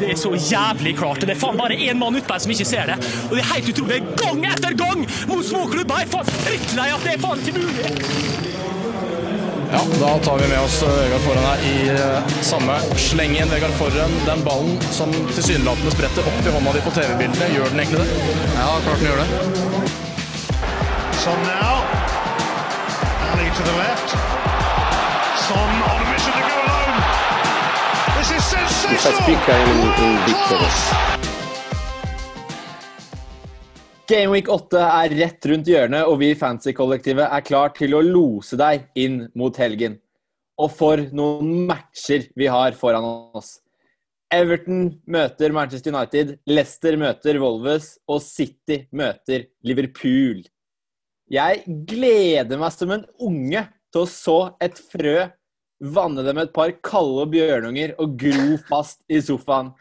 Det er så jævlig klart. Det er faen bare én mann utpå her som ikke ser det. Og det er helt utrolig. Gang etter gang mot småklubber! Jeg er faen drittlei at det er faen ikke mulig. Ja, da tar vi med oss eh, Vegard Forhen her i samme. samme slengen. Vegard Forhen, den ballen som tilsynelatende spretter opp i hånda di på TV-bildene, gjør den egentlig det? Ja, klart den gjør det. Son now. Ali to the left. Son on mission to go If I speak, I am in, big. Gameweek 8 er rett rundt hjørnet, og vi i Fancy-kollektivet er klar til å lose deg inn mot helgen. Og for noen matcher vi har foran oss. Everton møter Manchester United, Leicester møter Volves, og City møter Liverpool. Jeg gleder meg som en unge til å så et frø, vanne dem et par kalde bjørnunger og gro fast i sofaen.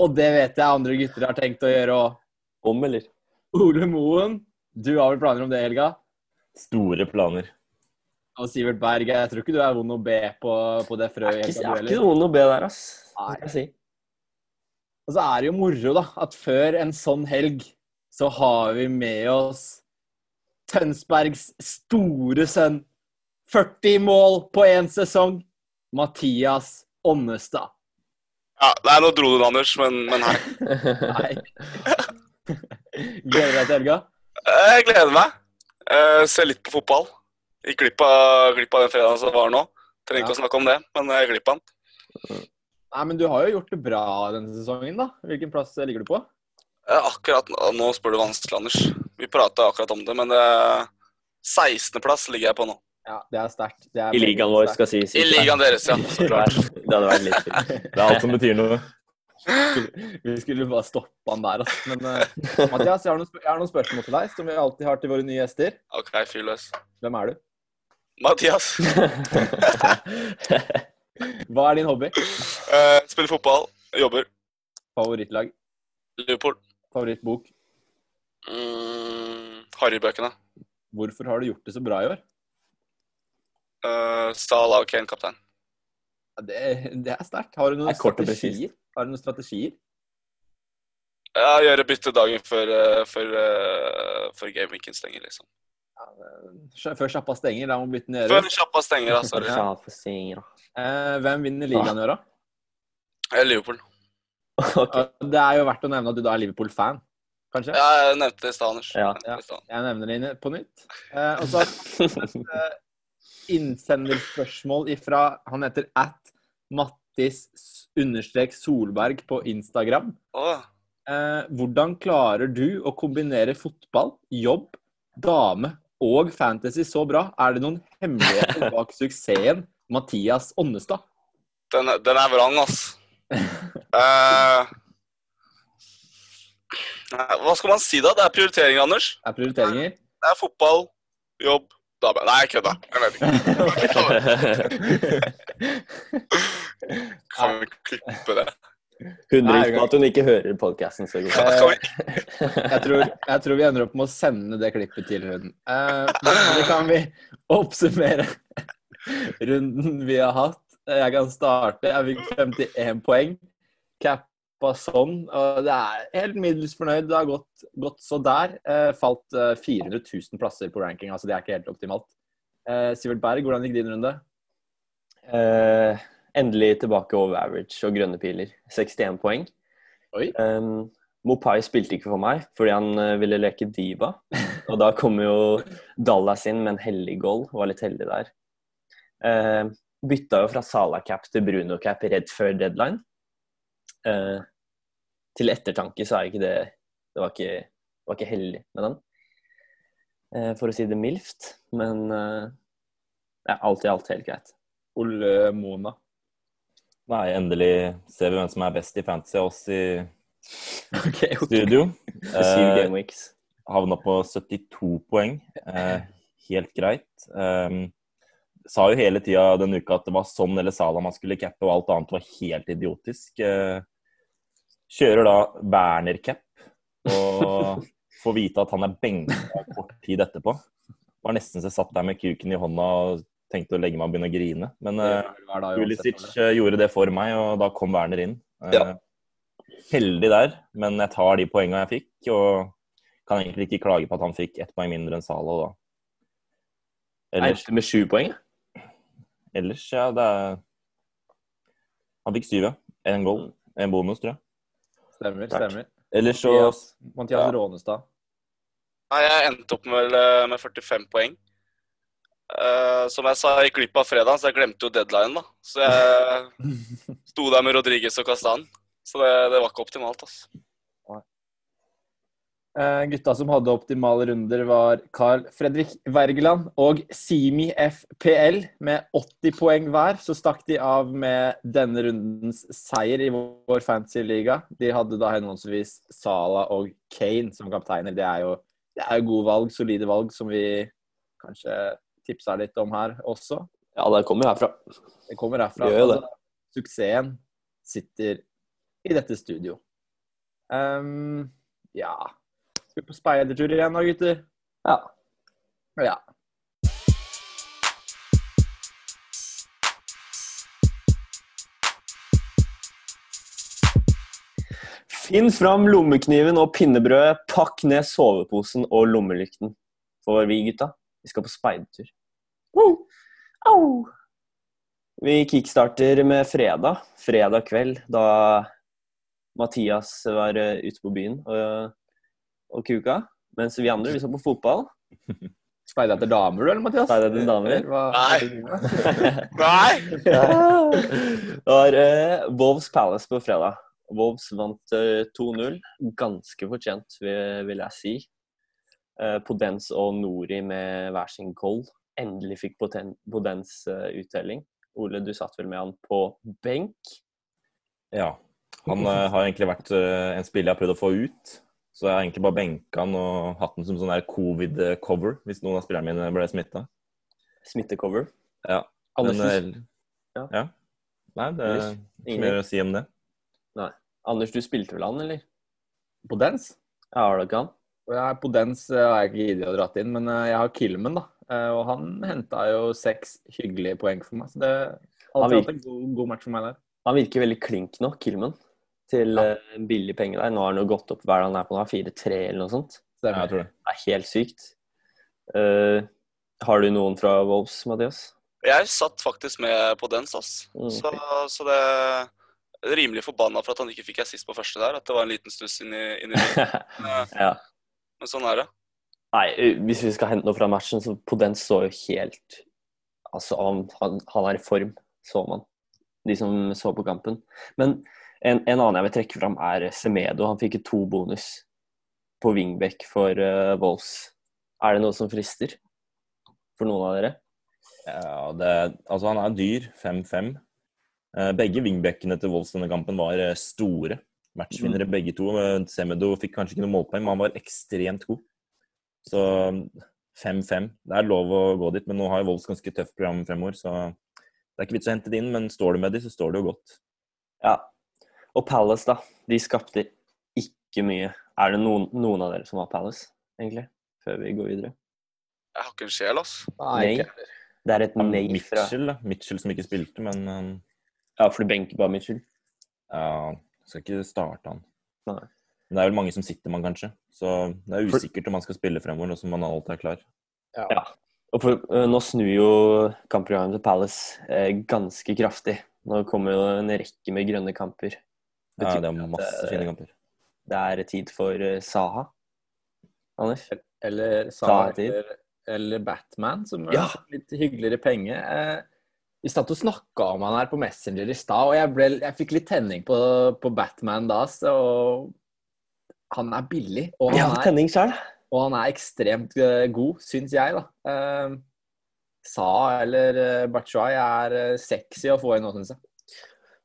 Og det vet jeg andre gutter har tenkt å gjøre òg. Om, eller? Ole Moen, du har vel planer om det helga? Store planer. Og Sivert Berg, jeg tror ikke du er vond å be på, på det frøet. Jeg er ikke, noen å be der, ass. Nei. Jeg si? Og så er det jo moro, da, at før en sånn helg så har vi med oss Tønsbergs store sønn. 40 mål på én sesong. Mathias Ånnestad. Ja, det er noe dro du, Anders, men, men hei. Nei. Gleder du deg til helga? Jeg gleder meg. Jeg ser litt på fotball. Gikk glipp av, glipp av den fredagen som var nå. Trenger ikke Ja. å snakke om det, men jeg glipp av den. Nei, men du har jo gjort det bra denne sesongen, da. Hvilken plass ligger du på? Eh, Akkurat nå- Nå spør du vanskelig, Anders. Vi prata akkurat om det, men 16.-plass ligger jeg på nå. Ja, det er sterkt. Er I ligaen vår, skal sies. I ligaen deres, ja. Så klart. Det hadde vært litt fint. Det er alt som betyr noe. Vi skulle bare stoppe han der, altså. Men uh, Mathias, jeg har, noen, sp- jeg har noen spørsmål til deg, som vi alltid har til våre nye gjester. OK, fyr løs. Hvem er du? Mathias. Hva er din hobby? Uh, spiller fotball. Jobber. Favorittlag? Liverpool. Favorittbok? Mm, Harrybøkene. Hvorfor har du gjort det så bra i år? Uh, Salah og Kane kaptein. Ja, det, det er sterkt. Har du noen er strategier? Har du noen strategier? Ja, gjøre bytte dagen før, uh, før, uh, før gameweeken stenger, liksom. Sj- Før sjappa stenger, da må bytten Før gjøres. sjappa stenger, da. Sorry. Ja. Eh, hvem vinner ligaen i år, da? Eh, Liverpool. okay. Det er jo verdt å nevne at du da er Liverpool-fan, kanskje? Ja, jeg nevnte det i stad, Anders. Ja. Jeg nevner det på nytt. Eh, og så eh, innsenderspørsmål ifra Han heter at Mattis understrek Solberg på Instagram. Oh. Eh, hvordan klarer du å kombinere fotball, jobb, dame og fantasy så bra? Er det noen hemmeligheter bak suksessen Mathias Ånnestad? den, er- den er vrang, ass. uh, hva skal man si, da? Det er prioritering, Anders. Det Er prioriteringer? Det er fotball, jobb, dame. Nei, jeg kødda. Jeg vet ikke. Kan vi klippe det? Hun Nei, på at hun ikke hører podkasten. Så godt. Jeg tror, jeg tror vi ender opp med å sende det klippet til hun. Eh, men kan vi oppsummere runden vi har hatt. Jeg kan starte. Jeg fikk 51 poeng. Cappa sånn. Og det er helt middels fornøyd. Det har gått, gått så der. Eh, falt eh, 400 000 plasser på ranking, altså det er ikke helt optimalt. Eh, Sivert Berg, hvordan gikk din runde? Eh, endelig tilbake over average og grønne piler. 61 poeng. Oi. Um, Mopai spilte ikke for meg fordi han eh, ville leke diva. Og da kom jo Dallas inn med en hellig goal. Var litt heldig der. Uh, bytta jo fra Sala-cap til Bruno-cap rett før deadline. Eh, til ettertanke så er ikke det Det var ikke, det var ikke heldig med den. Eh, for å si det mildt. Men eh, ja, alt i alt helt greit. Ole Mona. Nei, endelig ser vi hvem som er best i fantasy av oss i okay, okay. studio. Syv Eh, havna på 72 poeng. Eh, helt greit. Um, sa jo hele tida denne uka at det var sånn eller Salah man skulle cappe, og alt annet var helt idiotisk. Eh, kjører da Werner-cap og får vite at han er benka kort tid etterpå. Var nesten så jeg satt der med kuken i hånda og tenkte å legge meg og begynne å grine. Men eh, uansett, Pulisic eller? eh, gjorde det for meg, og da kom Werner inn. Eh, Ja. heldig der, men jeg tar de poengene jeg fikk. Og kan egentlig ikke klage på at han fikk ett poeng mindre enn Salo da. Ellers, Endte med sju poeng. ellers ja, det er Han fikk syv, ja. Én goal. En bonus, tror jeg. Stemmer. Stemmer. Eller så Mathias, Mathias Ja. Rånestad. Nei, jeg endte opp med, med 45 poeng. Uh, som jeg sa, jeg gikk glipp av fredagen, så jeg glemte jo deadline, da. Så jeg sto der med Rodriguez og Castan. Så det, det var ikke optimalt, altså. Eh, gutta som hadde optimale runder, var Carl Fredrik Wergeland og Simi FPL med 80 poeng hver. Så stakk de av med denne rundens seier i vår fancy liga. De hadde da henholdsvis Sala og Kane som kapteiner. Det er jo, det er jo gode valg, solide valg, som vi kanskje tipsa litt om her også. Ja, det kommer herfra. Det kommer herfra. Det. Altså, suksessen sitter i dette studio. Um, ja Skal vi på speidertur igjen da, gutter? Ja. Ja. Finn fram lommekniven og pinnebrødet, pakk ned soveposen og lommelykten. For vi gutta, vi skal på speidertur. Vi kickstarter med fredag. Fredag kveld, da Mathias var eh, ute på byen og, og kuka. Mens vi andre, vi så på fotball. Speider etter damer, du, eller, Mathias? Speider etter damer? Hva- Nei. Nei! Det var uh, Wolves Palace på fredag. Wolves vant uh, 2-0. Ganske fortjent, vil, vil jeg si. Uh, Podens og Nori med hver sin goal. Endelig fikk Poten Podens eh, uttelling. Ole, du satt vel med han på benk? Ja. Han eh, har egentlig vært eh, en spiller jeg har prøvd å få ut. Så jeg har egentlig bare benka han og hatt den som sånn der covid-cover hvis noen av spillerne mine ble smitta. Smittecover. Ja. Anders, Men, eh, Ja. ja. Nei, det er ikke ingen- mer å si om det. Nei. Anders, du spilte vel han, eller? På dens? Ja, har du ikke han? Jeg, på dens eh, har jeg ikke giddet å dra inn, men eh, jeg har Kilman, da. Eh, Og han henta jo seks hyggelige poeng for meg. Så det har alltid vært en god, god match for meg der. Han virker veldig klink nå, Kilman. Til Ja. eh, en billig penge der. Nå har han jo gått opp hva er han er på nå, 4-3 eller noe sånt. Ja, Stemmer. jeg tror det. Det er helt sykt. Uh, har du noen fra Wolves, Mathias? Jeg satt faktisk med på den, ass. Mm. Så, så det er rimelig forbanna for at han ikke fikk assist på første der. At det var en liten stuss inn i, inn i Men, ja. men sånn er det. Nei, eh, hvis vi skal hente noe fra matchen, så Podens så jo helt Altså, han, han, han er i form, så man. De som så på kampen. Men en, en annen jeg vil trekke fram, er Semedo. Han fikk to bonus på wingback for uh, Wolves. Er det noe som frister for noen av dere? Ja, det, altså han er dyr, 5-5. Eh, Begge wingbackene til Wolves denne kampen var eh, store. Matchvinnere begge to. Semedo fikk kanskje ikke noe målpoeng, men han var ekstremt god. Så 5-5. Det er lov å gå dit, men nå har jo Wolves ganske tøft program fremover, så det er ikke vits å hente det inn, men står du med de, så står det jo godt. Ja. Og Palace, da. De skapte ikke mye. Er det noen, noen av dere som har Palace, egentlig? Før vi går videre. Jeg har ikke en sjel, ass. Nei, Nei. Det er et Ja, nei fra Mitchell, da. Mitchell som ikke spilte, men eh, Ja, for du benker bare Mitchell. ja, skal ikke starte han. Nei. Men det er vel mange som sitter man, kanskje. Så det er usikkert om han skal spille fremover, nå som man alltid er klar. Ja. Og for, øh, nå snur jo kampprogrammet til Palace eh, ganske kraftig. Nå kommer jo en rekke med grønne kamper. Ja, det er masse eh, fine kamper. Det er tid for eh, Saha. Anders? Eller Saha-tid. eller, eller Batman, som Ja. er litt hyggeligere penge. Eh, vi satt og snakka om han her på Messenger i stad, og jeg, ble, jeg fikk litt tenning på, på Batman da. Så han er billig, og Ja, han er, tenning selv. og han er ekstremt god, syns jeg, da. Eh, Sa eller Bachoi er sexy å få inn nå, syns jeg.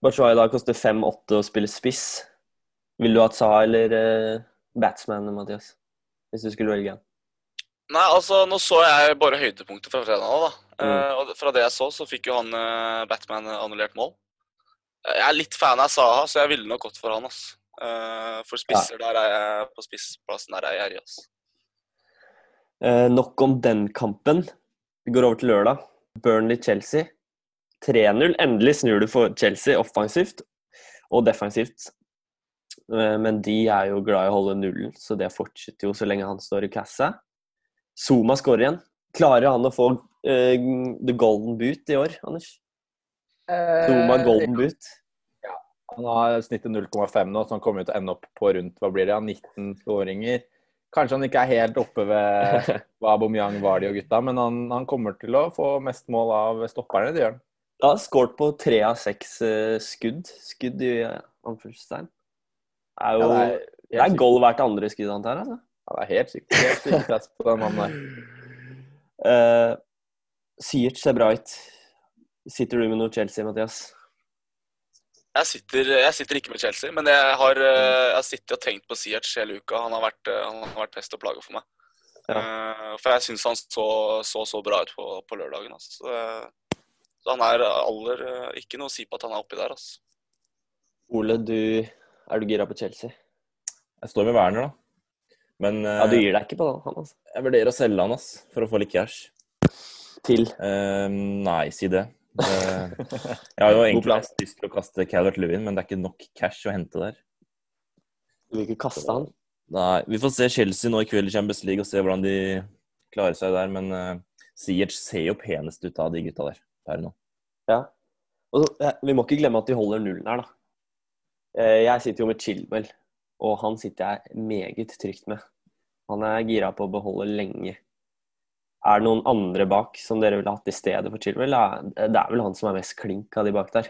Batshuayi da koster 5-8 å spille spiss. Vil du ha Saha eller eh, Batsman, Mathias? Hvis du skulle velge en. Nei, altså, nå så jeg bare høydepunktet fra fredag da. Mm. Eh, og fra det jeg så, så fikk jo han eh, Batman annullert mål. Jeg er litt fan av Saha, så jeg ville nok gått for han, ass. Eh, for spisser der er jeg på spissplassen der er jeg gjerrig, ass. Eh, nok om den kampen. Vi går over til lørdag. Burnley-Chelsea. 3-0. Endelig snur du for Chelsea offensivt og defensivt. Eh, Men de er jo glad i å holde nullen, så det fortsetter jo så lenge han står i kassa. Zuma skårer igjen. Klarer han å få uh, the golden boot i år, Anders? Zuma golden boot? Han har snittet 0,5 nå, så han kommer til å ende opp på rundt hva blir det, 19 skåringer. Kanskje han ikke er helt oppe ved hva Bomyang var de og gutta, men han, han kommer til å få mest mål av stopperne, det gjør han. Ja, skåret på tre av seks eh, skudd. Skudd i eh, anførselstegn. Det er jo Ja, det det er, er goal hvert andre skudd, antar jeg. Altså. Ja, det er helt sykt. Helt sykt press på den mannen der. Uh, Siert ser bra ut. Sitter du med noe Chelsea, Mathias? Jeg sitter, jeg sitter ikke med Chelsea, men jeg har, eh, jeg har sittet og tenkt på Siert hele uka. Han har vært, han har vært pest og plage for meg. Eh, For jeg syns han så, så så bra ut på, på lørdagen. Altså. Så, eh, han er aller eh, ikke noe å si på at han er oppi der. Altså. Ole, du, er du gira på Chelsea? Jeg står med Werner, da. Men eh, Ja, Du gir deg ikke på han, altså? jeg vurderer å selge han ass, for å få litt cash. Til Uh, nei, si det. det. Jeg har jo egentlig lyst til å kaste Calvert Lewin, men det er ikke nok cash å hente der. Du vil ikke kaste han? Nei, Vi får se Chelsea nå i kveld i Champions League og se hvordan de klarer seg der. Men uh, Siert ser jo penest ut av de gutta der per nå. Ja. Og så, eh, vi må ikke glemme at de holder nullen her, da. Eh, Jeg sitter jo med Chilwell, og han sitter jeg meget trygt med. Han er gira på å beholde lenge. Er det noen andre bak som dere ville hatt i stedet for Chilwell? Det er vel han som er mest klink av de bak der.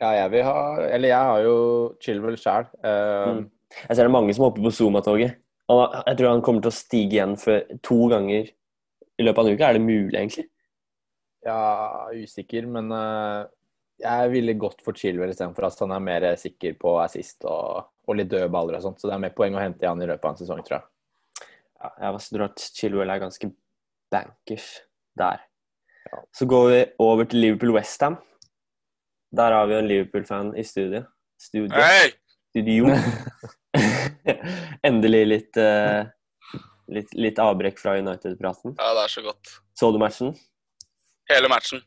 Ja, jeg vil ha Eller jeg har jo Chilwell sjæl. Mm. Jeg ser det er mange som hopper på Zuma-toget. Jeg tror han kommer til å stige igjen for to ganger i løpet av en uke. Er det mulig, egentlig? Ja, usikker, men eh, jeg ville gått for Chilwell istedenfor at han er mer sikker på assist og, og litt døde baller og sånt. Så det er mer poeng å hente i han i løpet av en sesong, tror jeg. Ja, jeg tror at Chilwell er ganske bankers der. Så går vi over til Liverpool-Westham. Der har vi en Liverpool-fan i studio. Studio. Hei! studio. Endelig litt, uh, litt, litt avbrekk fra United-praten. Ja, det er så godt. Så du matchen? Hele matchen.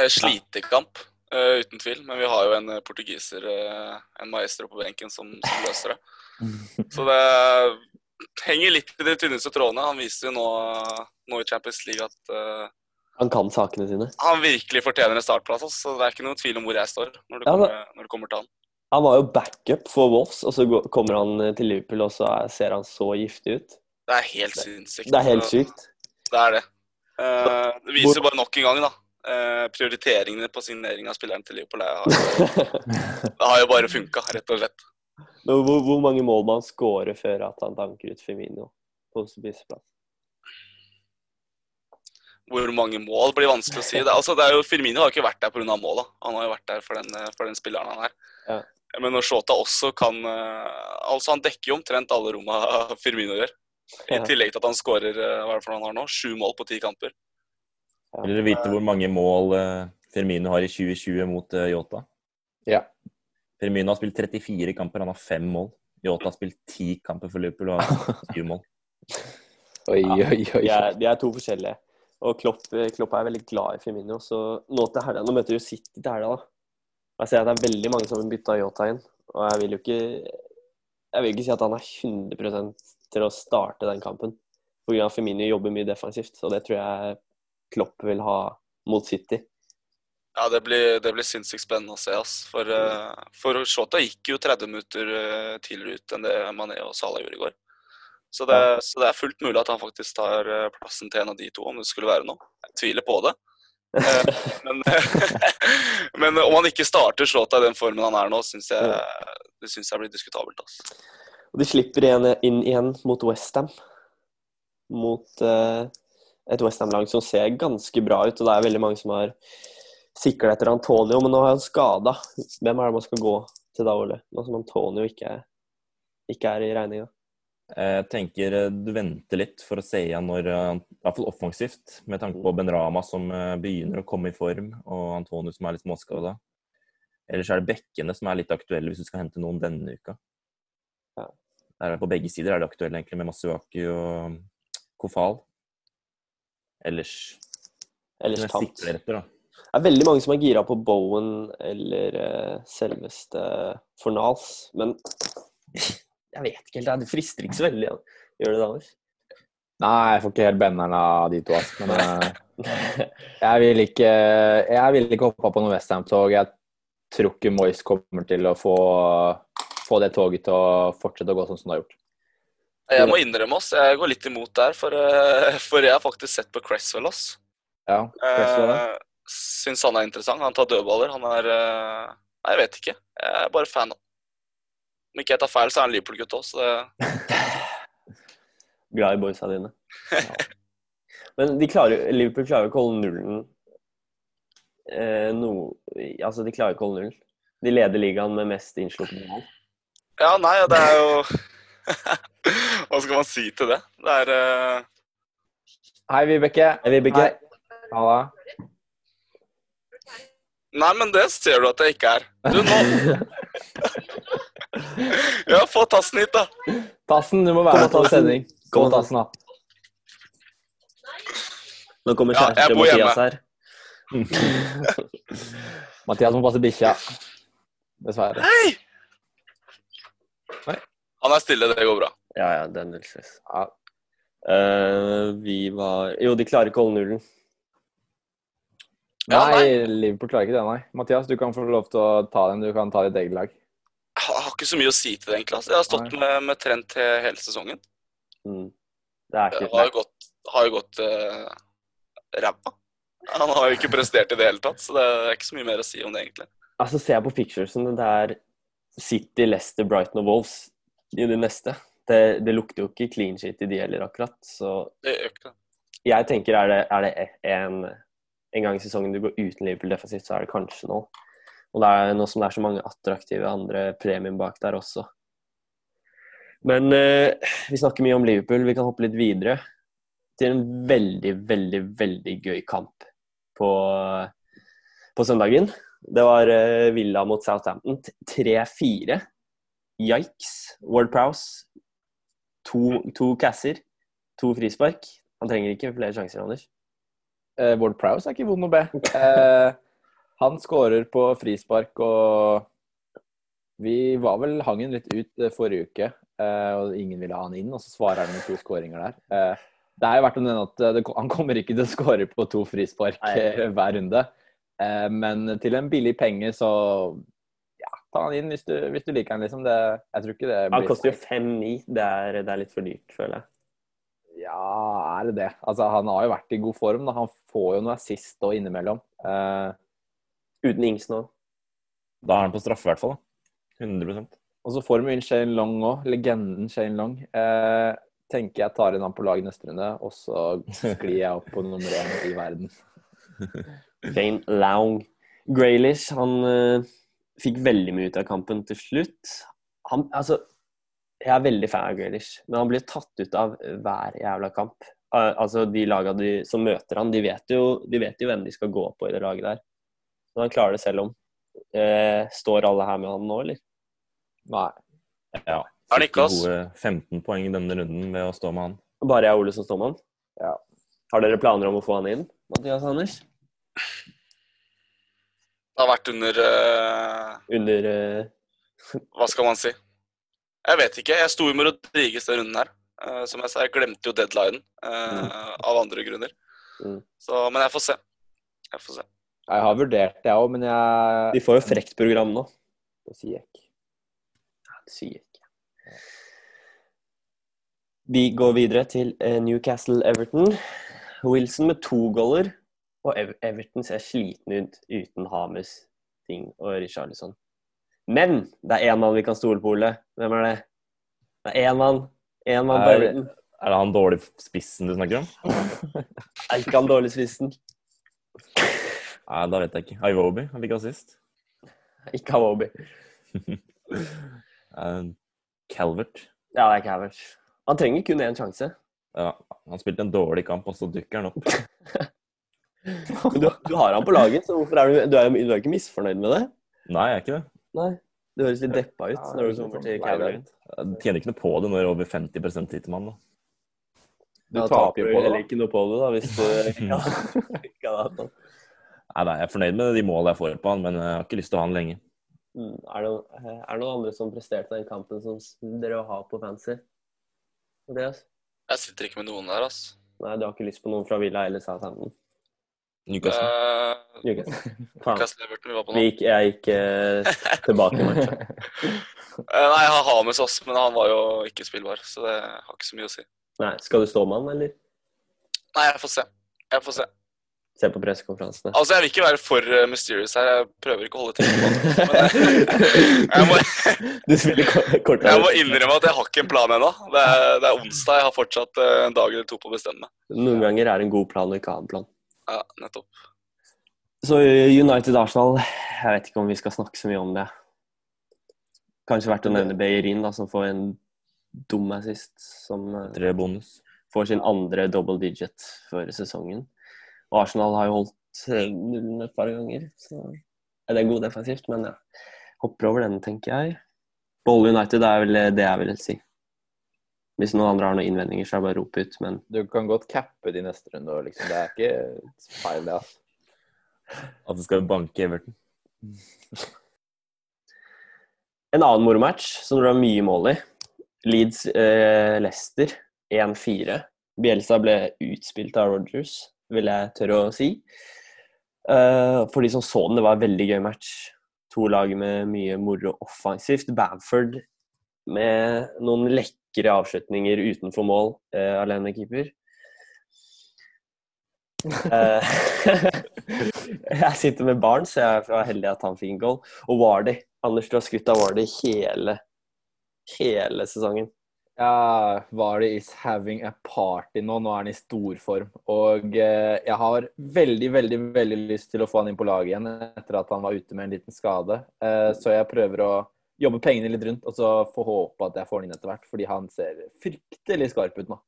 Eh, Slitekamp, uh, uten tvil. Men vi har jo en eh, portugiser, uh, en maestro på benken, som, som løser det. Så det henger litt i de tynneste trådene. Han viser jo nå, nå i Champions League at uh, Han kan sakene sine. han virkelig fortjener en startplass. Altså. Så det er ikke noen tvil om hvor jeg står når det Ja, kommer, når det kommer til han. Han var jo backup for Wolves, og så kommer han til Liverpool, og så er, ser han så giftig ut. Det er helt sinnssykt. Det er helt sykt. Det er det. Eh, det viser bare nok en gang, da. eh, prioriteringene på signering av spilleren til Liverpool er, det har jo bare funka, rett og slett. Men hvor, hvor mange mål må han score før at han tanker ut Firmino på spiseplass? Hvor mange mål blir vanskelig å si. Det, altså, det er jo, Firmino har ikke vært der pga. måla. Han har jo vært der for den, eh, for den spilleren han er. Ja. Men når Shota også kan Altså, han dekker jo omtrent alle romma Firmino gjør. I tillegg til at han skårer eh, hva er det for han har nå? Sju mål på ti kamper. Vil dere vite hvor mange mål eh, Firmino har i 2020 mot eh, Yota? Ja. Firmino har spilt 34 kamper, han har fem mål. Yota har spilt ti kamper for Liverpool og har syv mål. Oi, oi, oi. De er, de er to forskjellige. Og Klopp, Klopp er veldig glad i Firmino, så nå til helga Nå møter jo City til helga, da. Jeg ser at det er veldig mange som vil bytte Yota inn, og jeg vil jo ikke Jeg vil ikke si at han er 100 til å starte den kampen. Pga. Firmino jobber mye defensivt, og det tror jeg Klopp vil ha mot City. Ja, det blir, det blir sinnssykt spennende å se. Ass. For, uh, for Shota gikk jo 30 minutter eh, tidligere ut enn det Mané og Salah gjorde i går. Så det, så det er fullt mulig at han faktisk tar eh, plassen til en av de to, om det skulle være noe. Jeg tviler på det. Men, men om han ikke starter Shota i den formen han er nå, syns jeg, det synes jeg blir diskutabelt. Ass. Og de slipper igjen inn igjen mot Westham. Mot uh, et Westham-lag som ser ganske bra ut, og det er veldig mange som har sikla etter Antonio, men nå har han skada. Hvem er det man skal gå til da, Ole? Nå som Antonio ikke ikke er i regninga. Jeg tenker eh, du venter litt for å se igjen når eh, I hvert fall offensivt, med tanke på Ben Rama som begynner å komme i form, og Antonio som er litt småskada. Ellers er det bekkene som er litt aktuelle hvis du skal hente noen denne uka. Ja. Er det på begge sider er det aktuelle egentlig med Masuaki og Kofal. Ellers Ellers tapt. etter. Det er veldig mange som er gira på Bowen eller uh, selveste Fornals, men jeg vet ikke helt. Det frister ikke så veldig. Ja. Gjør det det, Anders? Nei, jeg får ikke helt benderen av de to. ass, Men eh, jeg vil ikke Jeg vil ikke hoppe på noe Westham-tog. Jeg tror ikke Moyes kommer til å få, få det toget til å fortsette å gå sånn som det har gjort. Jeg må innrømme oss, jeg går litt imot der, for, eh, for jeg har faktisk sett på Cresswell, Oss. Ja, Cresswell, Eh, syns han er interessant. Han tar dødballer. Han er eh, Nei, jeg vet ikke. Jeg er bare fan Om ikke jeg tar feil, så er han Liverpool-gutt òg, så det Glad i boysa dine. Men de klarer, Liverpool klarer jo ikke å holde nullen. Eh, no, altså, de klarer ikke å holde nullen. De leder ligaen med mest innslupne mål. Ja, nei, det er jo Hva skal man si til det? Det er uh... Hei, Vibeke. Hei, Vibeke. Halla. Nei, men det ser du at jeg ikke er. Du, nå Ja, få tassen hit, da. Tassen, du må være med på sending. Kom, Tassen, da. Nå kommer Ja, kjæresten jeg til Mathias hjemme. her. Mathias må passe bikkja. Dessverre. Hei! Nei. Han er stille, det går bra. Ja, ja, det er null stress. Ja. Uh, vi var Jo, de klarer ikke å holde nullen. Ja, Nei, nei. Liverpool klarer ikke det, nei. Mathias, du kan få lov til å ta den. Du kan ta ditt eget lag. Jeg har ikke så mye å si til det, egentlig. Altså. Jeg har stått med, med Trent he- hele sesongen. Mm. Det er Det ikke har jo gått, har jo gått uh, ræva. Han har jo ikke prestert i det hele tatt, så det er ikke så mye mer å si om det, egentlig. Altså, ser jeg på picturesen, det er City, Leicester, Brighton og Wolves i det neste. Det, det lukter jo ikke clean shit i de heller, akkurat. Så Det gjør ikke det. jeg tenker er det, er det en, en gang i sesongen du går uten Liverpool defensivt, så er det kanskje nå. Og det er nå som det er så mange attraktive andre premium bak der også. Men eh, vi snakker mye om Liverpool. Vi kan hoppe litt videre til en veldig, veldig, veldig gøy kamp på, på søndagen. Det var eh, Villa mot Southampton. 3-4. Yikes. Ward Prowse. To, to casser. To frispark. Han trenger ikke flere sjanser, Anders. Eh, Ward Prowse er ikke vond å be. Eh, han skårer på frispark, og vi var vel hangen litt ut eh, forrige uke, eh, og ingen ville ha han inn, og så svarer han med to skåringer der. Eh, det er jo verdt å nevne at det, han kommer ikke til å skåre på to frispark Nei. hver runde, eh, men til en billig penge så ta han inn hvis du, hvis du liker han, liksom. Det, jeg tror ikke det Han koster jo 5-9. Det, det er litt for dyrt, føler jeg. Ja, er det det? Altså, han har jo vært i god form. Da. Han får jo noe assist og innimellom. Uh, Uten Ings nå. Da er han på straffe, i hvert fall. da. 100 og så får vi inn Shane Long òg. Legenden Shane Long. Uh, tenker jeg tar inn han på laget neste runde, og så sklir jeg opp på nummer én i verden. Shane Long. Graylish, han eh, fikk veldig mye ut av kampen til slutt. Han, altså, jeg er veldig fan av Grealish, men han blir tatt ut av hver jævla kamp. Altså, De laga som møter han, de vet, jo, de vet jo hvem de skal gå på i det laget der. Men han klarer det selv om. Eh, står alle her med han nå, eller? Nei. Ja. Fikk gode 15 poeng i denne runden ved å stå med han. Bare jeg og Ole som står med han? Ja. Har dere planer om å få han inn, Mathias Anders? Det har vært under uh, Under uh... Hva skal man si? Jeg vet ikke. Jeg sto jo med Rodriges den runden her. Uh, som jeg sa, jeg glemte jo deadlinen mm. av andre grunner. Mm. Så, men jeg får se. Jeg får se. Jeg har vurdert det, jeg òg, men jeg Vi får jo frekt program nå. Det sier jeg ikke. Det sier jeg ikke. Vi går videre til eh, Newcastle-Everton. Wilson med to goller. Og Everton ser sliten ut uten Hames, Ting og Richarlison. Men det er én mann vi kan stole på, Ole. Hvem er det? Det er én mann. Én mann på Er Everton. Er det han dårlig spissen du snakker om? Er ikke han dårlig spissen? Nei, da vet jeg ikke. Iwobi, han fikk assist. Ikke Hawobi. Eh, Calvert. Ja, det er Calvert. Han trenger kun én sjanse. Ja, han spilte en dårlig kamp, og så dukker han opp. Du, du har han på laget, så hvorfor er du, du, er, jo- du er ikke misfornøyd med det? Nei, jeg er ikke det. Nei. Du høres litt deppa ut Ja, når du kommer til Calvert. Jeg tjener ikke noe på det når over 50 sitter man. Da. Du Da taper jo heller ikke noe på det, da, hvis du ikke hadde- ikke hadde hatt han. Nei, nei, jeg er fornøyd med de målene jeg får på han, men jeg har ikke lyst til å ha han lenge. Mm, Er det, er det noen andre som presterte den kampen som dere har på fancy? Andreas? Jeg sitter ikke med noen der, altså. Nei, du har ikke lyst på noen fra Villa eller Southampton? Newcastle. Uh, Newcastle. Faen. Newcastle Everton vi var på Vi nå. gikk, jeg gikk uh, tilbake i matchen. uh, nei, jeg har Hames også, men han var jo ikke spillbar, så det har ikke så mye å si. Nei, skal du stå med han, eller? Nei, jeg får se. Jeg får se. Se på pressekonferansene. Altså, jeg vil ikke være for mysterious her. Jeg prøver ikke å holde ting på det. Jeg, jeg, må, innrømme at jeg har ikke en plan ennå. Det, det er onsdag. Jeg har fortsatt en dag eller to på å bestemme meg. Noen ganger er det en god plan å ikke ha en plan. Ja, nettopp. Så United-Arsenal, jeg vet ikke om vi skal snakke så mye om det. Kanskje verdt å nevne Beirin, da, som får en dum assist. Som eh, Tre bonus. får sin andre double digit for sesongen. Og Arsenal har jo holdt eh, nullen et par ganger. Så er det er god defensivt, men ja. Hopper over den, tenker jeg. Bolle United er vel det jeg vil si. Hvis noen andre har noen innvendinger, så er det bare å rope ut. Men Du kan godt cappe de neste runde. òg, Liksom. Det er ikke feil, det. altså. At du skal banke Everton. en annen moromatch som du har mye mål i. Leeds eh, 1-4. Bielsa ble utspilt av Rogers, vil jeg tørre å si. Uh, for de som så den, det var en veldig gøy match. To lag med mye moro offensivt. Bamford med noen lekre avslutninger utenfor mål, eh, alenekeeper. Eh, jeg sitter med barn, så jeg var heldig at han fikk en goal. Og Wardy. Anders, du har skutt av Wardy hele, hele sesongen. Ja, Vardy is having a party nå. Nå er han i storform. Og eh, jeg har veldig, veldig veldig lyst til å få han inn på laget igjen etter at han var ute med en liten skade. Eh, så jeg prøver å jobbe pengene litt rundt, og så får håpe at jeg får den inn etter hvert. Fordi han ser fryktelig skarp ut nå.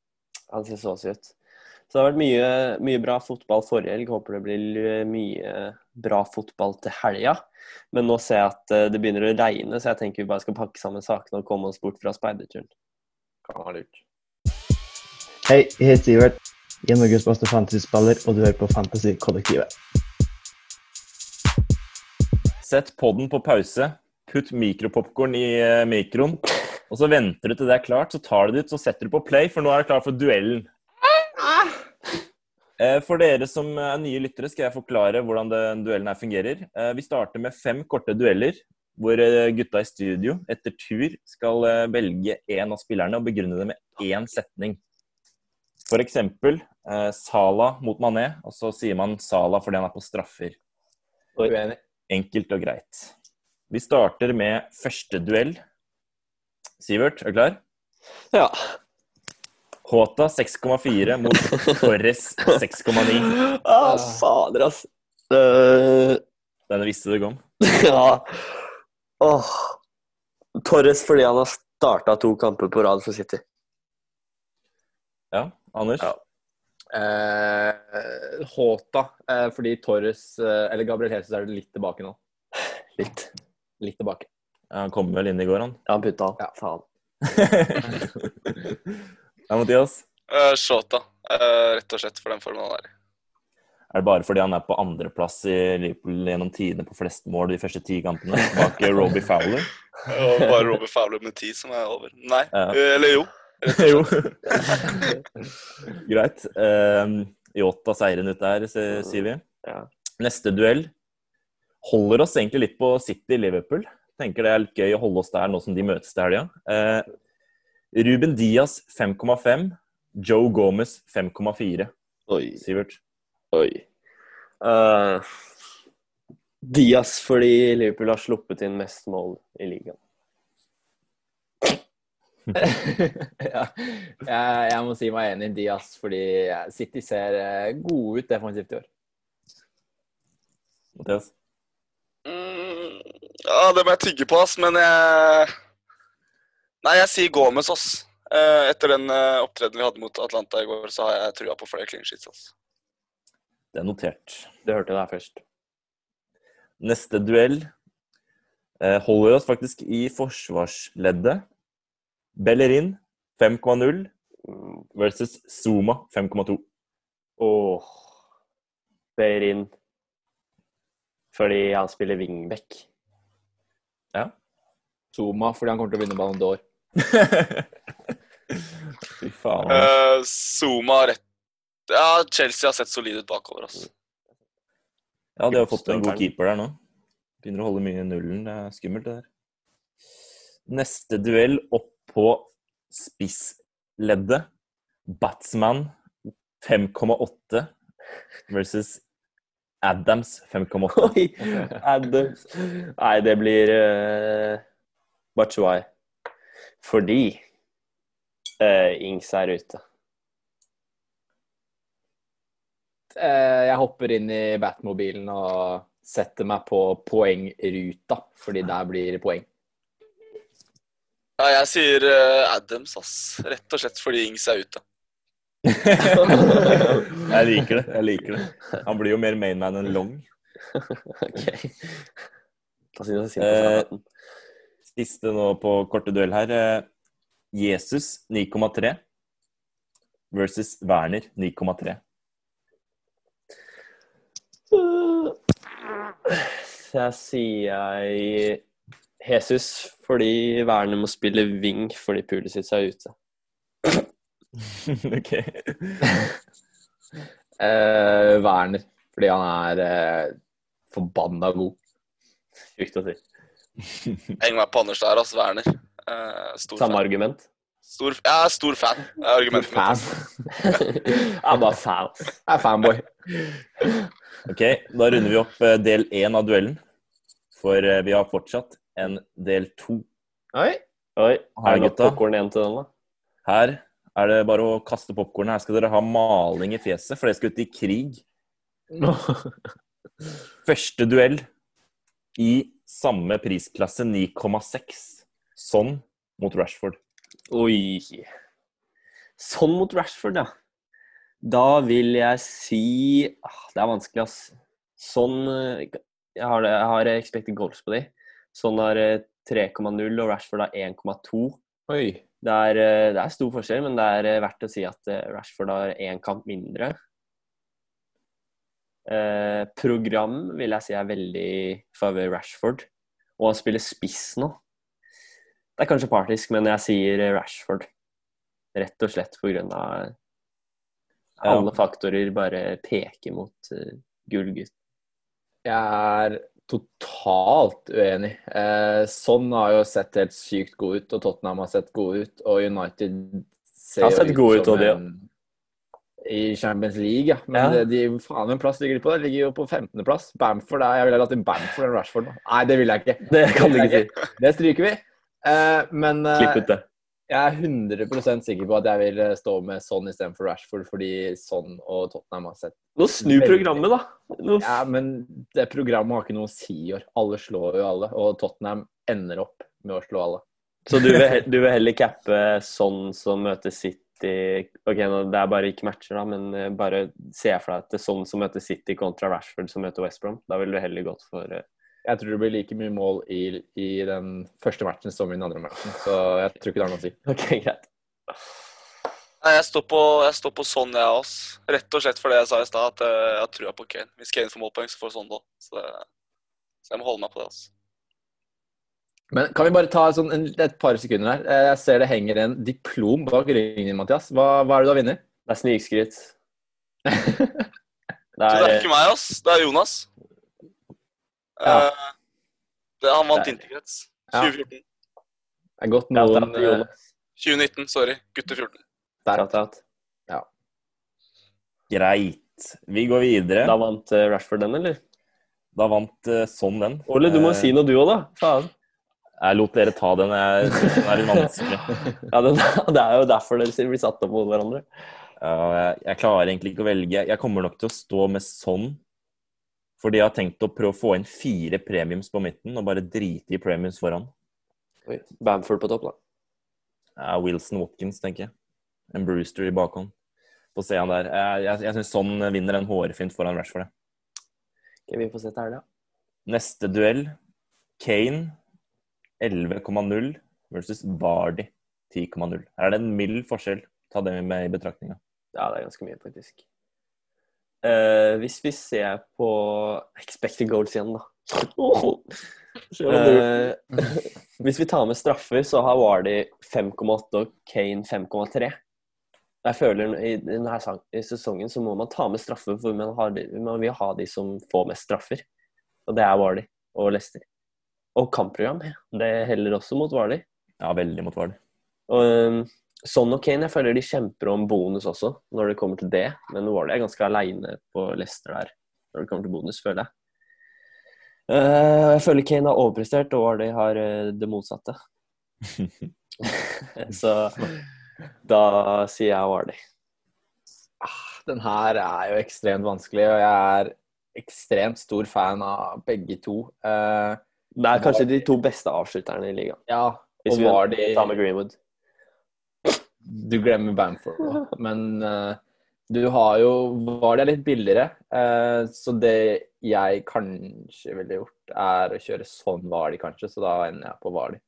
Han ser så ut. Så det har vært mye, mye bra fotball forrige helg. Håper det blir mye bra fotball til helga. Men nå ser jeg at eh, det begynner å regne, så jeg tenker vi bare skal pakke sammen sakene og komme oss bort fra speiderturen. Kan være lurt. Hei, jeg heter Sivert. Jeg er Norges beste fantasyspiller, og du hører på Fantasykollektivet. Sett podden på pause. Putt mikropopkorn i eh, mikroen. Og så venter du til det er klart, så tar du det ut, så setter du på play, for nå er det klart for duellen. Eh, For dere som er nye lyttere, skal jeg forklare hvordan den duellen her fungerer. Eh, Vi starter med fem korte dueller, hvor gutta i studio etter tur skal velge én av spillerne og begrunne det med én setning. For eksempel Sala mot Mané, og så sier man Sala fordi han er på straffer. Uenig. Enkelt og greit. Vi starter med første duell. Sivert, er du klar? Ja. Håta 6,4 mot Torres 6,9. Ah, fader, ass. Uh... Denne visste du om. ja. Åh. Torres fordi han har starta to kamper på rad for City. Ja, Anders? Ja. Eh, Håta, eh, fordi Torres eh, Eller Gabriel Jesus er litt tilbake nå. Litt. Litt tilbake. Ja, han kom vel inn i går, han. Ja, han putta. Ja. Faen. ja, Mathias? Uh, Shota, uh, rett og slett for den formen han er i. Er det bare fordi han er på andreplass i Liverpool gjennom tidene på flest mål de første ti kampene? Bak Robbie Fowler? Og bare Robbie Fowler med ti som er over. Nei, Ja. eh, eller jo. jo. Greit. Um, Yota seieren ut der, sier vi. Ja. Neste duell holder oss egentlig litt på City-Liverpool. Tenker det er litt gøy å holde oss der nå som de møtes til helga. Eh, Ruben Diaz 5,5. Joe Gomez 5,4. Oi. Sivert? Oi. Uh, Diaz fordi Liverpool har sluppet inn mest mål i ligaen. ja. jeg, jeg må si meg enig i Diaz, fordi City ser eh, gode ut defensivt i år. Mathias? Ja, det må jeg tygge på, ass, men jeg Nei, jeg sier Gomez, ass. Eh, etter den uh, opptredenen vi hadde mot Atlanta i går, så har jeg trua på flere clean sheets, ass. Det er notert. Det hørte jeg der først. Neste duell eh, holder oss faktisk i forsvarsleddet. Bellerin 5,0 Mm, versus Zuma 5,2. Åh. Bellerin. Fordi han spiller wingback. Ja. Zuma, fordi han kommer til å vinne Ballon d'Or. Fy faen. Uh, Zuma rett Ja, Chelsea har sett solid ut bakover. Altså. Ja, de har fått en god keeper der nå. Begynner å holde mye i nullen. Det er skummelt, det der. Neste duell opp på spissleddet. Batsman 5,8 versus Adams 5,8. Oi! Adams. Nei, det blir uh, Bachuai. Fordi uh, Ings er ute. Uh, Jeg hopper inn i Batmobilen og setter meg på poengruta, fordi der blir det poeng. Ja, jeg sier eh, Adams, ass. Rett og slett fordi Ings er ute. jeg liker det. jeg liker det. Han blir jo mer mainman enn long. ok. Da sier jeg Eh. Siste nå på korte duell her. eh, Jesus 9,3 versus Werner 9,3. Så jeg sier jeg Jesus fordi Werner må spille wing fordi Pulisic er ute. ok. Eh, Werner, fordi han er eh, forbanna god. Sjukt å si. Heng meg på Anders der, altså. Werner. Eh, stor Samme fan. argument. Stor, jeg er stor fan. Det er argumentet Fan. mitt. Jeg er bare fan. Jeg er fanboy. Ok, da runder vi opp eh, del én av duellen. For eh, vi har fortsatt en del to. Oi. Oi, har du popkorn igjen til den, da? Her er det bare å kaste popkornet. Her skal dere ha maling i fjeset, for dere skal ut i krig. Første duell i samme prisklasse, 9,6. Sånn mot Rashford. Oi. Sånn mot Rashford, ja. Da vil jeg si ah, Det er vanskelig, ass. Sånn eh, Jeg har, jeg har expected goals på de. Sånn har eh, 3,0, og Rashford har 1,2. Oi. Det er, eh, det er stor forskjell, men det er eh, verdt å si at eh, Rashford har én kamp mindre. Eh, program vil jeg si er veldig favør Rashford. Og han spiller spiss nå. Det er kanskje partisk, men jeg sier Rashford. Rett og slett på grunn av Ja. alle faktorer bare peker mot uh, gullgutt. Jeg er totalt uenig. Eh, sånn har jo sett helt sykt god ut, og Tottenham har sett god ut, og United ser Har sett jo ut ut, som en- I Champions League, ja. Men Ja. de, faen en plass ligger de på? De ligger jo på 15.-plass. Bamford er Jeg ville latt inn Bamford eller Rashford nå. Nei, det vil jeg ikke. Det kan du ikke si. Det stryker vi. Eh, men eh, Klipp ut det. Jeg er 100% sikker på at jeg vil eh, stå med Son istedenfor Rashford, fordi Son og Tottenham har sett Nå snur programmet, da. Nå ja, men det programmet har ikke noe å si i år. Alle slår jo alle, og Tottenham ender opp med å slå alle. Så du vil, du vil heller cappe sånn som møter City Ok, det er bare ikke matcher, da, men eh, bare se for deg at det er sånn som møter City kontra Rashford som møter West Brom. Da ville du heller gått for eh, Jeg tror det blir like mye mål i, i den første matchen som i den andre matchen, så jeg tror ikke det har noe å si. Ok, greit. Nei, jeg står på, jeg står på sånn, jeg også. Rett og slett for det jeg sa i stad, at eh, jeg har trua på Kane. Hvis Kane får målpoeng, så får sånn da. Så, så jeg må holde meg på det. altså. Men kan vi bare ta sånn en, et par sekunder her? Eh, Jeg ser det henger en diplom bak ryggen din, Mathias. Hva, hva er det du har vunnet? Det er snikskritt. Det Så det er er, ikke meg, ass. Det er Jonas. Ja. Eh, det, han vant interkrets. 2014. Ja. 2014. Det er godt noen eh, 2019, sorry. Gutte 14. der. Ja. Greit. Vi går videre. Da vant eh, Rashford den, eller? Da vant sånn den. Ole, du må si noe du òg, da. Faen. Jeg lot dere ta den. Jeg syns den er litt vanskelig. Ja, det, er jo derfor dere blir satt opp mot hverandre. Jeg klarer egentlig ikke å velge. Jeg kommer nok til å stå med sånn. Fordi jeg har tenkt å prøve å få inn fire premiums på midten, og bare drite i premiums foran. Oi, Bamford på topp, da. Ja, Wilson Watkins, tenker jeg. En Brewster i bakhånd. Få se han der. Jeg, jeg, jeg syns sånn vinner en hårfint foran Rashford. Okay, Ok, vi får se til helga. Neste duell. Kane 11,0 versus Vardy 10,0. Her er det en mild forskjell. Ta det med i betraktninga. Ja, det er ganske mye, faktisk. Eh, hvis vi ser på expected goals igjen, da. Eh, hvis vi tar med straffer, så har Wardy 5,8 og Kane 5,3. Jeg føler i denne sesongen så må man ta med straffer, for man, har, man vil ha de som får mest straffer. Og det er Wardy og Leicester. Og kampprogram, det heller også mot Wardy. Ja, veldig mot Wardy. Og um, Son og Kane, jeg føler de kjemper om bonus også, når det kommer til det. Men Warley er ganske aleine på Leicester der, når det kommer til bonus, føler jeg. Eh, jeg føler Kane har overprestert, og Warley har eh, det motsatte. Så da sier jeg Warley. Den her er jo ekstremt vanskelig, og jeg er ekstremt stor fan av begge to. Eh, Det er kanskje de to beste avslutterne i ligaen. ja, Hvis vi tar med Greenwood. Du glemmer Bamford Da. men uh, du har jo Var det litt billigere? Uh, så det jeg kanskje ville gjort, er å kjøre sånn Vali, kanskje. Så da ender jeg på Vardi.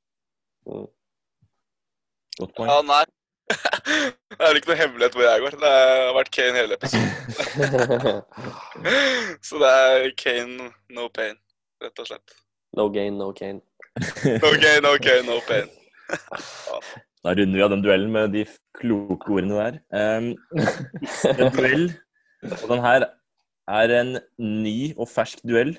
Godt poeng. Ja, nei. Det er ikke noe hemmelighet hvor jeg går. Det har vært Kane hele episoden. Så det er Kane, no pain, rett og slett. no gain, no Kane. No gain, no Kane, no pain. Da runder vi av den duellen med de kloke ordene der. Um, en duell, og den her er en ny og fersk duell.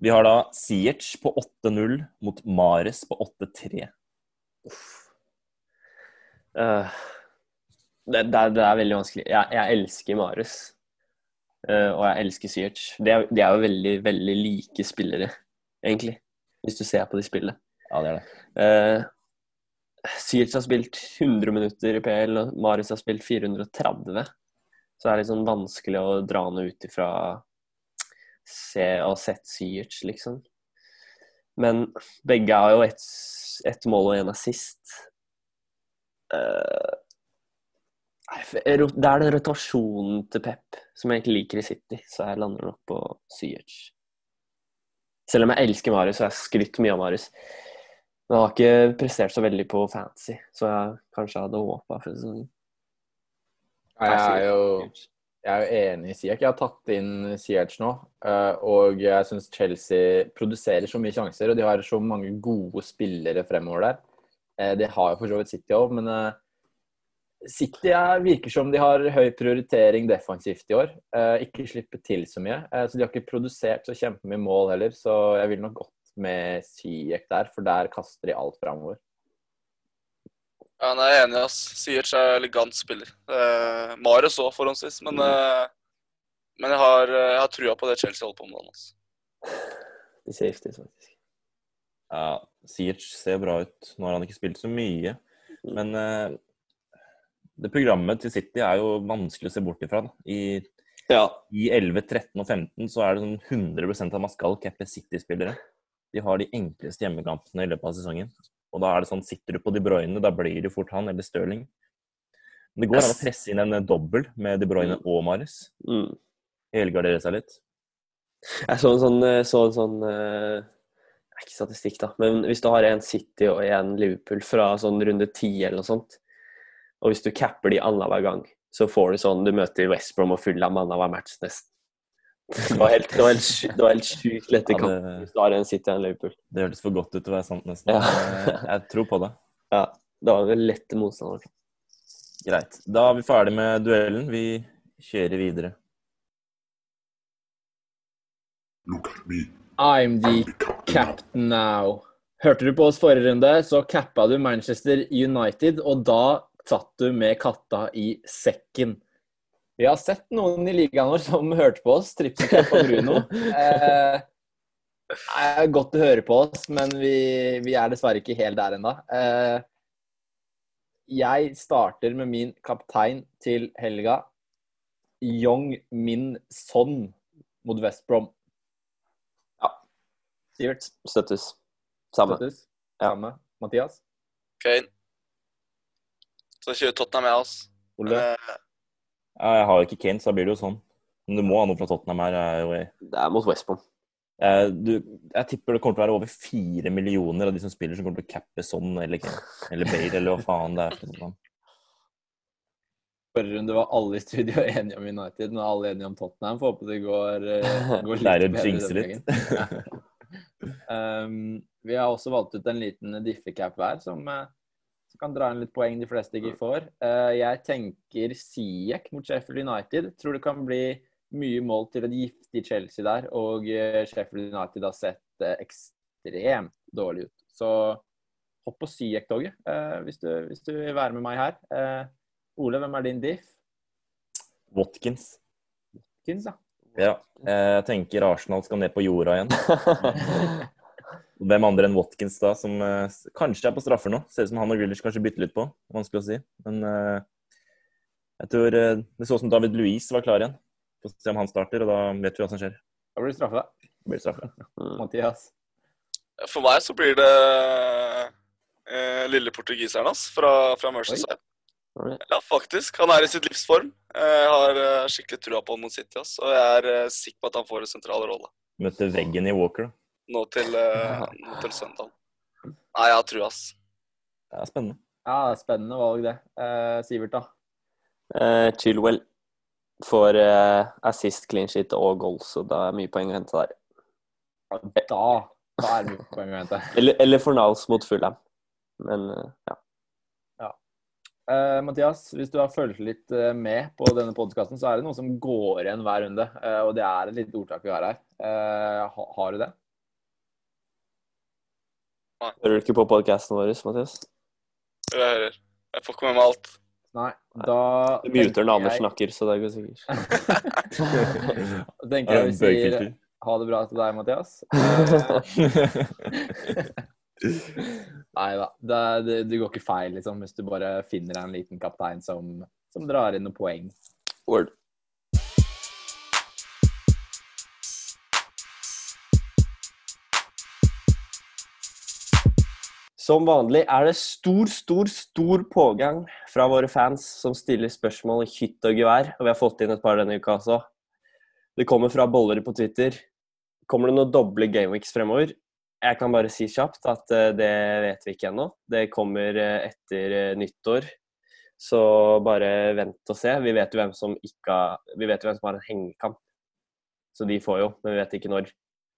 Vi har da Siech på 8-0 mot Mares på 8-3. Uh, det, det, er, det er veldig vanskelig. Jeg, jeg elsker Mares. Uh, og jeg elsker Siech. De, de er jo veldig, veldig like spillere, egentlig. Hvis du ser på de spillene. Ja, det er det. Uh, Siech har spilt 100 minutter i PL, og Marius har spilt 430. Så det er litt sånn vanskelig å dra noe ut ifra se og sett Siech, liksom. Men begge har jo ett et mål og en assist. Ro- det er den rotasjonen til Pep som jeg egentlig liker i City, så jeg lander nok på Siech. Selv om jeg elsker Marius, og jeg har skrytt mye av Marius. Men han har ikke prestert så veldig på fantasy, så jeg kanskje hadde håpa for sesongen. Jeg er jo, jeg er jo enig i Siak. Jeg har tatt inn Siech nå. eh, Og jeg syns Chelsea produserer så mye sjanser, og de har så mange gode spillere fremover der. De Det har jo for så vidt City òg, men eh, City er, virker som de har høy prioritering defensivt i år. Eh, Ikke slippe til så mye. Eh, Så de har ikke produsert så kjempemye mål heller, så jeg vil nok gått med Syek der, for der kaster de alt framover. Ja, nei, jeg er enig, ass. Siech er elegant spiller. Eh, Marius òg, forhåndsvis. Men, eh, men jeg har, eh, jeg har trua på det Chelsea holder på med. Altså. De safety, faktisk. Ja, Siech ser bra ut. Nå har han ikke spilt så mye. Men eh, det programmet til City er jo vanskelig å se bort ifra. Da. I, Ja. I 11, 13 og 15 så er det sånn 100 av Mascal Keppe City-spillere. De har de enkleste hjemmekampene i løpet av sesongen. Og da er det sånn, sitter du på De Bruyne, da blir det fort han eller Stirling. Men det går an å presse inn en dobbel med De Bruyne og Marius. Mm. Helgardere seg litt. Jeg så en sånn, eh, så en sånn uh, Ikke statistikk, da, men hvis du har en City og en Liverpool fra sånn runde ti eller noe sånt, og hvis du capper de annenhver gang, så får du sånn Du møter West Brom og Fulham annenhver match nesten. Det var helt, det var helt, det var helt sjukt lette Ja, kamper hvis du har en City og en Liverpool. Det hørtes for godt ut til å være sant, nesten. Ja. Jeg tror på det. Ja, det var vel lette motstandere. Greit. Da er vi ferdig med duellen. Vi kjører videre. I'm the captain now. Hørte du på oss forrige runde, så cappa du Manchester United, og da satt du med katta i sekken. Vi har sett noen i ligaen vår som hørte på oss, trippelcapp og Bruno. Eh, det er godt å høre på oss, men vi, vi er dessverre ikke helt der ennå. Eh, jeg starter med min kaptein til helga. Yong Min Son mot West Brom. Sivert? Støttes. Samme. Støttes? Ja. Samme. Mathias? Kane. Så kjører Tottenham med oss. Ole? Eh, Ja, jeg har jo ikke Kane, så da blir det jo sånn. Men du må ha noe fra Tottenham her. er Det er mot West Eh, du, jeg tipper det kommer til å være over fire millioner av de som spiller, som kommer til å cappe sånn eller Kane. Eller Bale, eller hva faen det er. for forrige runde var alle i studio enige om United. Nå er alle enige om Tottenham. Får håpe det går, eh, går litt Lærer å bedre jinxe litt. um, vi har også valgt ut en liten diffecap hver, som, eh, som kan dra inn litt poeng de fleste ikke får. Eh, jeg tenker Siek mot Sheffield United. Tror det kan bli mye mål til et giftig Chelsea der, og eh, Sheffield United har sett eh, ekstremt dårlig ut. Så hopp på Siek-toget eh, hvis, du, hvis du vil være med meg her. Eh, Ole, hvem er din diff? Watkins. Watkins, ja. Ja. Jeg tenker Arsenal skal ned på jorda igjen. Hvem andre enn Watkins da, som uh, kanskje er på straffer nå? Ser ut som han og Grealish kanskje bytter litt på. Vanskelig å si. Men uh, jeg tror uh, det så ut som David Louise var klar igjen. Få se om han starter, og da vet vi hva som skjer. Da blir du straffa, da. Blir straffa. Mathias. For meg så blir det eh, lille portugiseren hans fra, fra Merceside. Ja, faktisk. Han er i sitt livsform. form. Jeg har skikkelig trua på han mot City. ass. Og jeg er sikker på at han får en sentral rolle Møtte veggen i Walker. da. Nå til, eh, nå til søndag. Nei, jeg har trua, ass. Det er spennende. Ja, det er spennende valg, det. Eh, Sivert, da? Eh, Chilwell får eh, assist, clean sheet og goal, så det er mye poeng å hente der. Da, da er det mye poeng å hente. Eller, eller Fornals mot Fulham. Men eh, ja. Uh, Mathias, hvis du har fulgt litt uh, med på denne podkasten, så er det noe som går igjen hver runde. Uh, og det er et lite ordtak vi har her. Eh, ha, har du det? Hører du ikke på podkasten vår, Mathias? Jeg hører. Jeg får ikke med meg alt. Nei. Da Du muter når Anders jeg- snakker, så det går sikkert. Da tenker jeg vi sier ha det bra til deg, Mathias. Nei da. Det, det, det går ikke feil, liksom, hvis du bare finner en liten kaptein som, som drar inn noen poeng. Word. Som vanlig er det stor, stor, stor pågang fra våre fans som stiller spørsmål i hytt og gevær. Og vi har fått inn et par denne uka også. Det kommer fra boller på Twitter. Kommer det noen doble gameweeks fremover? Jeg kan bare si kjapt at eh, det vet vi ikke ennå. Det kommer eh, etter eh, nyttår. Så bare vent og se. Vi vet jo hvem som ikke har Vi vet jo hvem som har en hengekamp. Så de får jo, men vi vet ikke når.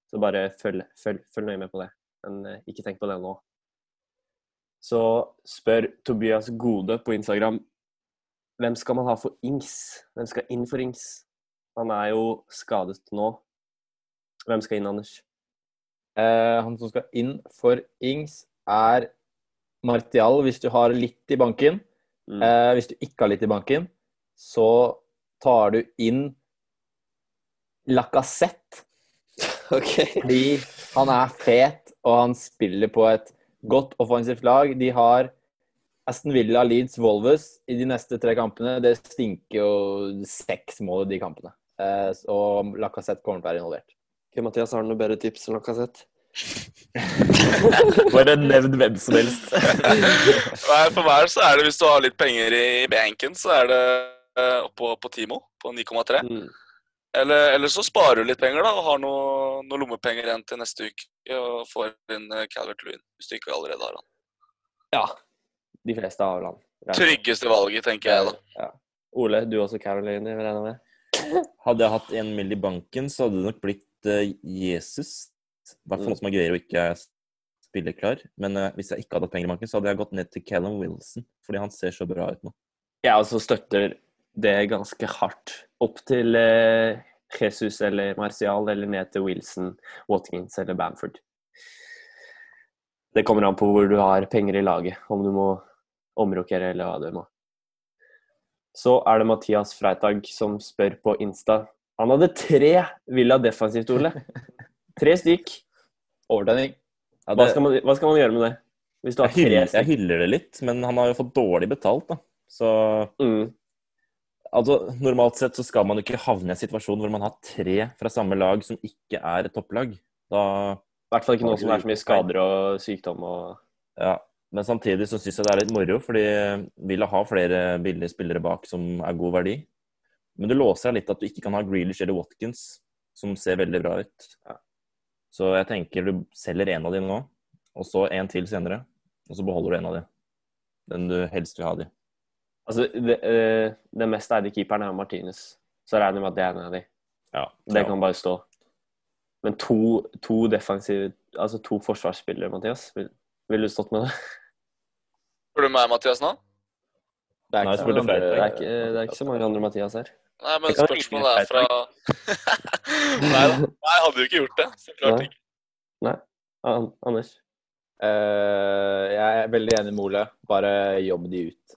Så bare følg, følg, følg nøye med på det. Men ikke tenk på det nå. Så spør Tobias Gode på Instagram hvem skal man ha for Ings? Hvem skal inn for Ings? Han er jo skadet nå. Hvem skal inn, Anders? Eh, han som skal inn for Ings, er Martial, hvis du har litt i banken. Mm. Eh, hvis du ikke har litt i banken, så tar du inn Lacassette. Okay. Fordi han er fet, og han spiller på et godt offensivt lag. De har Aston Villa, Leeds, Volvus i de neste tre kampene. Det stinker jo seks mål i de kampene. Eh, og Lacassette kommer til å være involvert. Ok, Mathias, har du noe bedre tips enn Lacassette? Bare nevn hvem som helst. Nei, For meg så er det hvis du har litt penger i banken, så er det eh, oppå på Timo på 9,3. Mm. Eller, eller så sparer du litt penger da, og har noe, noe lommepenger igjen til neste uke. Og får inn eh, Calvert Lewin, hvis du ikke allerede har han. Ja. De fleste har vel han. Tryggeste valget, tenker jeg da. Ja. Ole, du også Caroline, regner jeg med? Hadde jeg hatt en mill. i banken, så hadde det nok blitt eh, Jesus. I hvert fall noe som Aguero ikke er spilleklar. Men eh, hvis jeg ikke hadde hatt penger i banken, så hadde jeg gått ned til Callum Wilson. Fordi han ser så bra ut nå. Jeg også støtter det ganske hardt. Opp til eh, Jesus eller Martial, eller ned til Wilson, Watkins eller Bamford. Det kommer an på hvor du har penger i laget, om du må omrokere eller hva du må. Så er det Mathias Freitag som spør på Insta. Han hadde tre Villa defensivt, Ole. Tre stykk. Overtenning. Ja, Hva det, skal, man, hva skal man gjøre med det? Hvis du har jeg, hyller, tre jeg hyller det litt, men han har jo fått dårlig betalt, da. Så Mm. Altså, normalt sett så skal man ikke havne i en situasjon hvor man har tre fra samme lag som ikke er et topplag. Da I hvert fall ikke nå som det er så mye skader og sykdom og Ja, men samtidig så syns jeg det er litt moro, fordi Villa har flere billige spillere bak som er god verdi. Men det låser litt at du ikke kan ha Grealish eller Watkins, som ser veldig bra ut. Så jeg tenker du selger en av dem nå, og så en til senere. Og så beholder du en av dem. Den du helst vil ha de. Altså, det, eh, den mest eide keeperen er Martinez. Så regner jeg med at det er en av de. Ja. Det kan bare stå. Men to, to defensive Altså to forsvarsspillere, Mathias. Vil, du stått med det? Spør du meg, Mathias, nå? Det er Nei, mange Det er andre- ikke, det er ikke så mange andre Mathias her. Nei, men spørsmålet er fra Nei da. Jeg hadde jo ikke gjort det. Så klart Nei. ikke. An Anders? Uh, jeg er veldig enig med Ole. Bare jobb de ut.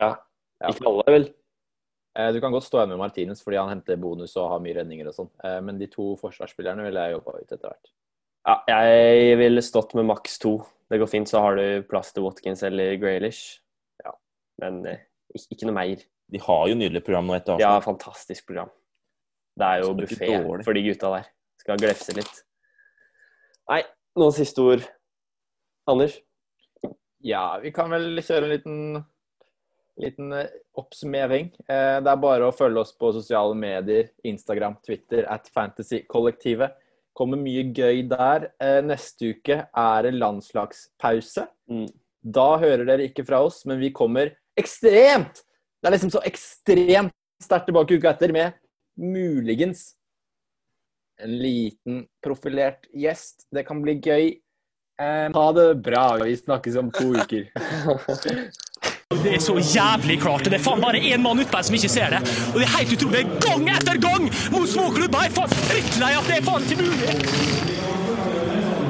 Ja. Ja. Ikke alle, vel? Eh, du kan godt stå igjen med Martinez fordi han henter bonus og har mye redninger og sånn. Eh, men de to forsvarsspillerne ville jeg jobba ut etter hvert. Ja, jeg ville stått med maks to. Det går fint, så har du plass til Watkins eller Graylish. Ja. Men eh, ikke, ikke noe mer. De har jo nydelig program nå etter Ja, fantastisk program. Det er jo buffé for de gutta der. Skal glefse litt. Nei, noen siste ord. Anders? Ja, vi kan vel kjøre en liten, liten eh, oppsummering. Eh, det er bare å følge oss på sosiale medier, Instagram, Twitter, at Fantasykollektivet. Kommer mye gøy der. Eh, neste uke er det landslagspause. Mm. Da hører dere ikke fra oss, men vi kommer ekstremt Det er liksom så ekstremt sterkt tilbake uka etter med muligens en liten profilert gjest. Det kan bli gøy. Ha det bra. Vi snakkes om to uker. Det er så jævlig klart. og Det er faen bare én mann utpå som ikke ser det. Og det er helt utrolig. Gang etter gang mot små klubber. Jeg er faen drittlei at det er faen ikke mulig.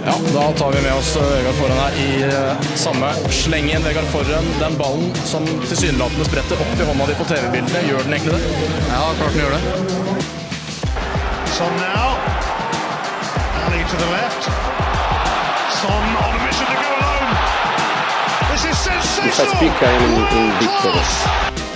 Ja, da tar vi med oss eh, Vegard Forhen her i eh, samme slengen. Vegard Forhen, den ballen som tilsynelatende spretter opp i hånda di på TV-bildene, gjør den egentlig det? Ja, klart den gjør det. Sånn now. Ali to the left. Son on a mission to go alone. This is sensational. If I speak, I am in- in big trouble. Class.